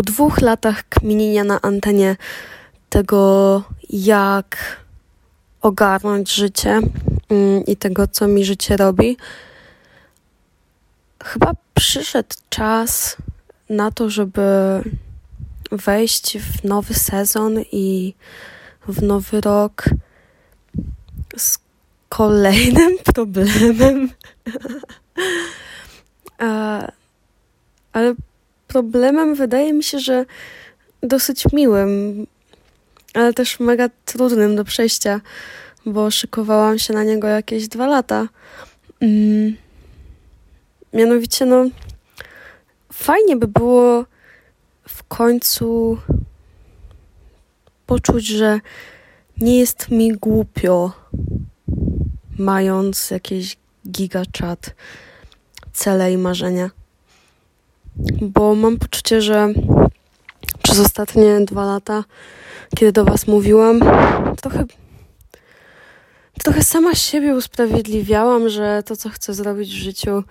po dwóch latach kminienia na antenie tego, jak ogarnąć życie mm, i tego, co mi życie robi, chyba przyszedł czas na to, żeby wejść w nowy sezon i w nowy rok z kolejnym problemem. Ale problemem wydaje mi się, że dosyć miłym, ale też mega trudnym do przejścia, bo szykowałam się na niego jakieś dwa lata. Mm. Mianowicie, no, fajnie by było w końcu poczuć, że nie jest mi głupio, mając jakieś gigachat, cele i marzenia. Bo mam poczucie, że przez ostatnie dwa lata, kiedy do Was mówiłam, trochę, trochę sama siebie usprawiedliwiałam, że to, co chcę zrobić w życiu,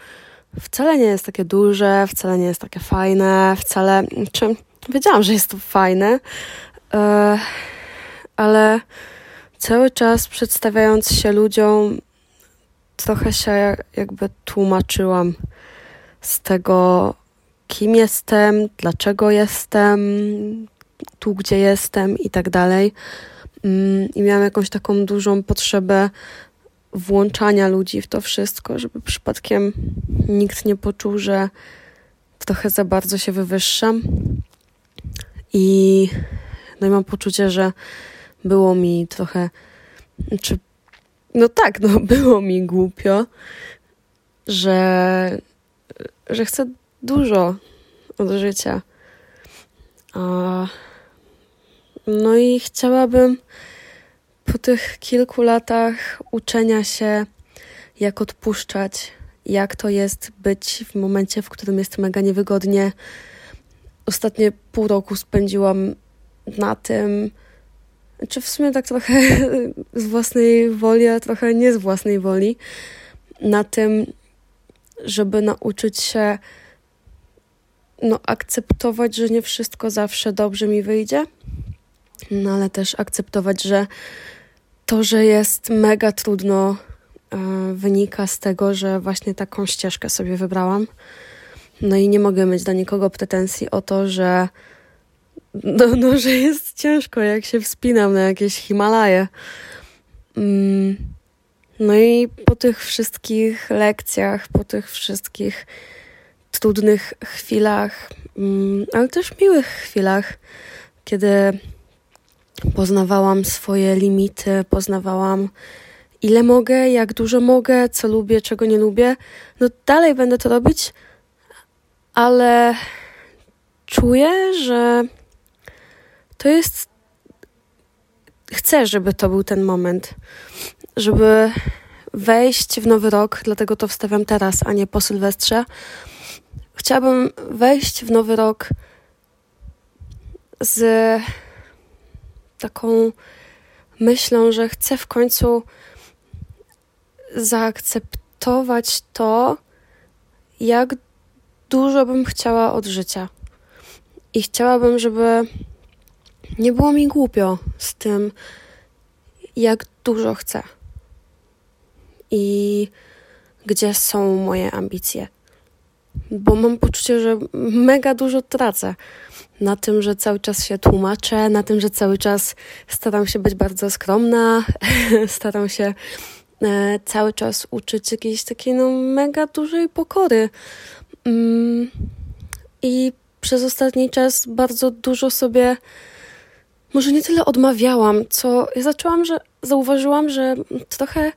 wcale nie jest takie duże, wcale nie jest takie fajne, wcale. Czy wiedziałam, że jest to fajne, e, ale cały czas przedstawiając się ludziom, trochę się jakby tłumaczyłam z tego, kim jestem, dlaczego jestem, tu gdzie jestem i tak dalej. Mm, I miałam jakąś taką dużą potrzebę włączania ludzi w to wszystko, żeby przypadkiem nikt nie poczuł, że trochę za bardzo się wywyższam. I, no i mam poczucie, że było mi trochę, czy no tak, no było mi głupio, że, że chcę dużo od życia. No i chciałabym po tych kilku latach uczenia się, jak odpuszczać, jak to jest być w momencie, w którym jest mega niewygodnie. Ostatnie pół roku spędziłam na tym, czy w sumie tak trochę z własnej woli, a trochę nie z własnej woli, na tym, żeby nauczyć się no, akceptować, że nie wszystko zawsze dobrze mi wyjdzie, no ale też akceptować, że to, że jest mega trudno, e, wynika z tego, że właśnie taką ścieżkę sobie wybrałam. No i nie mogę mieć dla nikogo pretensji o to, że no, no, że jest ciężko, jak się wspinam na jakieś Himalaje. Mm. No i po tych wszystkich lekcjach, po tych wszystkich trudnych chwilach, mm, ale też miłych chwilach, kiedy poznawałam swoje limity, poznawałam ile mogę, jak dużo mogę, co lubię, czego nie lubię. No dalej będę to robić, ale czuję, że to jest. Chcę, żeby to był ten moment, żeby wejść w nowy rok, dlatego to wstawiam teraz, a nie po Sylwestrze. Chciałabym wejść w nowy rok z taką myślą, że chcę w końcu zaakceptować to, jak dużo bym chciała od życia. I chciałabym, żeby nie było mi głupio z tym, jak dużo chcę i gdzie są moje ambicje. Bo mam poczucie, że mega dużo tracę na tym, że cały czas się tłumaczę, na tym, że cały czas staram się być bardzo skromna, staram się e, cały czas uczyć jakiejś takiej no, mega dużej pokory. Mm, I przez ostatni czas bardzo dużo sobie może nie tyle odmawiałam, co ja zaczęłam, że zauważyłam, że trochę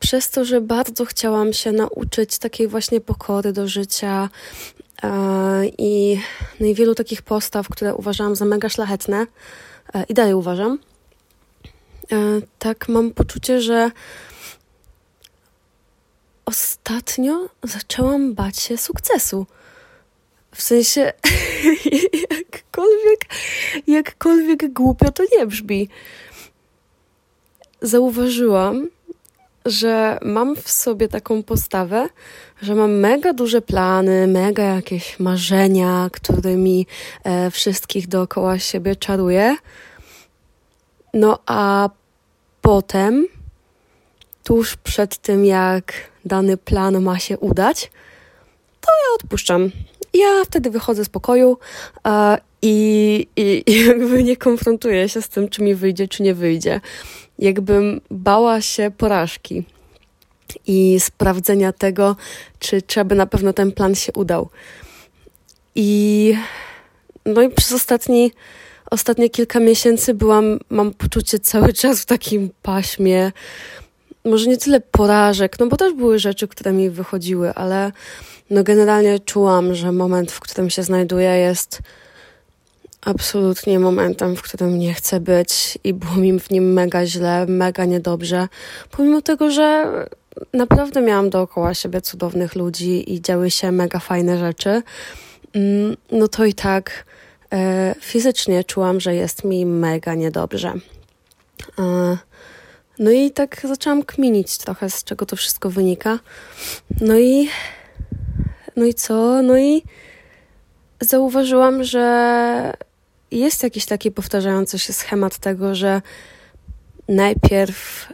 przez to, że bardzo chciałam się nauczyć takiej właśnie pokory do życia e, i, i wielu takich postaw, które uważałam za mega szlachetne e, i dalej uważam, e, tak mam poczucie, że ostatnio zaczęłam bać się sukcesu. W sensie, jakkolwiek, jakkolwiek głupio to nie brzmi. Zauważyłam, że mam w sobie taką postawę, że mam mega duże plany, mega jakieś marzenia, którymi e, wszystkich dookoła siebie czaruję. No a potem, tuż przed tym, jak dany plan ma się udać, to ja odpuszczam. Ja wtedy wychodzę z pokoju e, i, i, i jakby nie konfrontuję się z tym, czy mi wyjdzie, czy nie wyjdzie. Jakbym bała się porażki i sprawdzenia tego, czy, czy aby na pewno ten plan się udał. I no i przez ostatni, ostatnie kilka miesięcy byłam, mam poczucie cały czas w takim paśmie, może nie tyle porażek, no bo też były rzeczy, które mi wychodziły, ale no generalnie czułam, że moment, w którym się znajduję, jest absolutnie momentem, w którym nie chcę być i było mi w nim mega źle, mega niedobrze, pomimo tego, że naprawdę miałam dookoła siebie cudownych ludzi i działy się mega fajne rzeczy, mm, no to i tak e, fizycznie czułam, że jest mi mega niedobrze. E, no i tak zaczęłam kminić trochę, z czego to wszystko wynika. No i no i co? No i zauważyłam, że jest jakiś taki powtarzający się schemat tego, że najpierw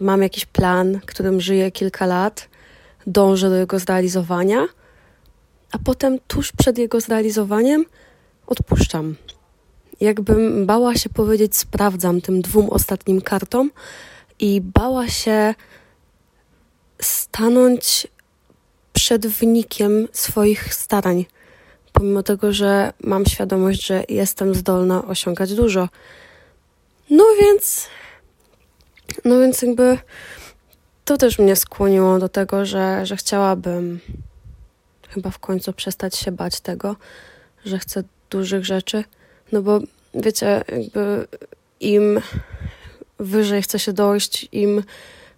mam jakiś plan, którym żyję kilka lat, dążę do jego zrealizowania, a potem tuż przed jego zrealizowaniem odpuszczam. Jakbym bała się powiedzieć, sprawdzam tym dwóm ostatnim kartom i bała się stanąć przed wynikiem swoich starań, pomimo tego, że mam świadomość, że jestem zdolna osiągać dużo. No więc, no więc jakby to też mnie skłoniło do tego, że, że chciałabym chyba w końcu przestać się bać tego, że chcę dużych rzeczy. No bo wiecie, jakby im wyżej chce się dojść, im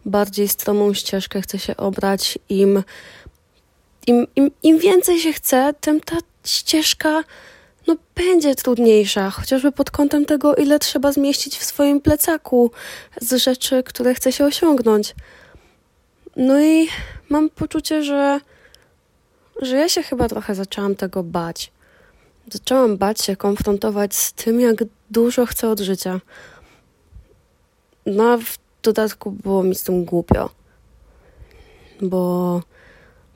bardziej stromą ścieżkę chce się obrać, im im, im, im więcej się chce, tym ta ścieżka no, będzie trudniejsza, chociażby pod kątem tego, ile trzeba zmieścić w swoim plecaku z rzeczy, które chce się osiągnąć. No i mam poczucie, że, że ja się chyba trochę zaczęłam tego bać. Zaczęłam bać się konfrontować z tym, jak dużo chcę od życia. No a w dodatku było mi z tym głupio, bo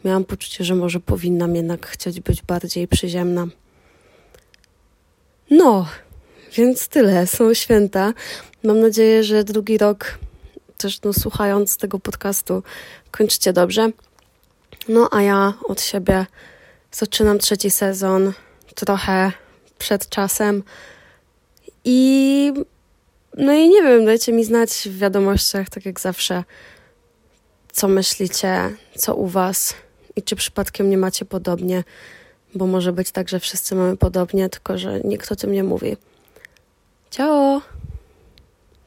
Miałam poczucie, że może powinnam jednak chcieć być bardziej przyziemna. No, więc tyle. Są święta. Mam nadzieję, że drugi rok, też no, słuchając tego podcastu, kończycie dobrze. No, a ja od siebie zaczynam trzeci sezon trochę przed czasem. I no i nie wiem, dajcie mi znać w wiadomościach, tak jak zawsze, co myślicie, co u Was i czy przypadkiem nie macie podobnie, bo może być tak, że wszyscy mamy podobnie, tylko że nikt o tym nie mówi. Ciao!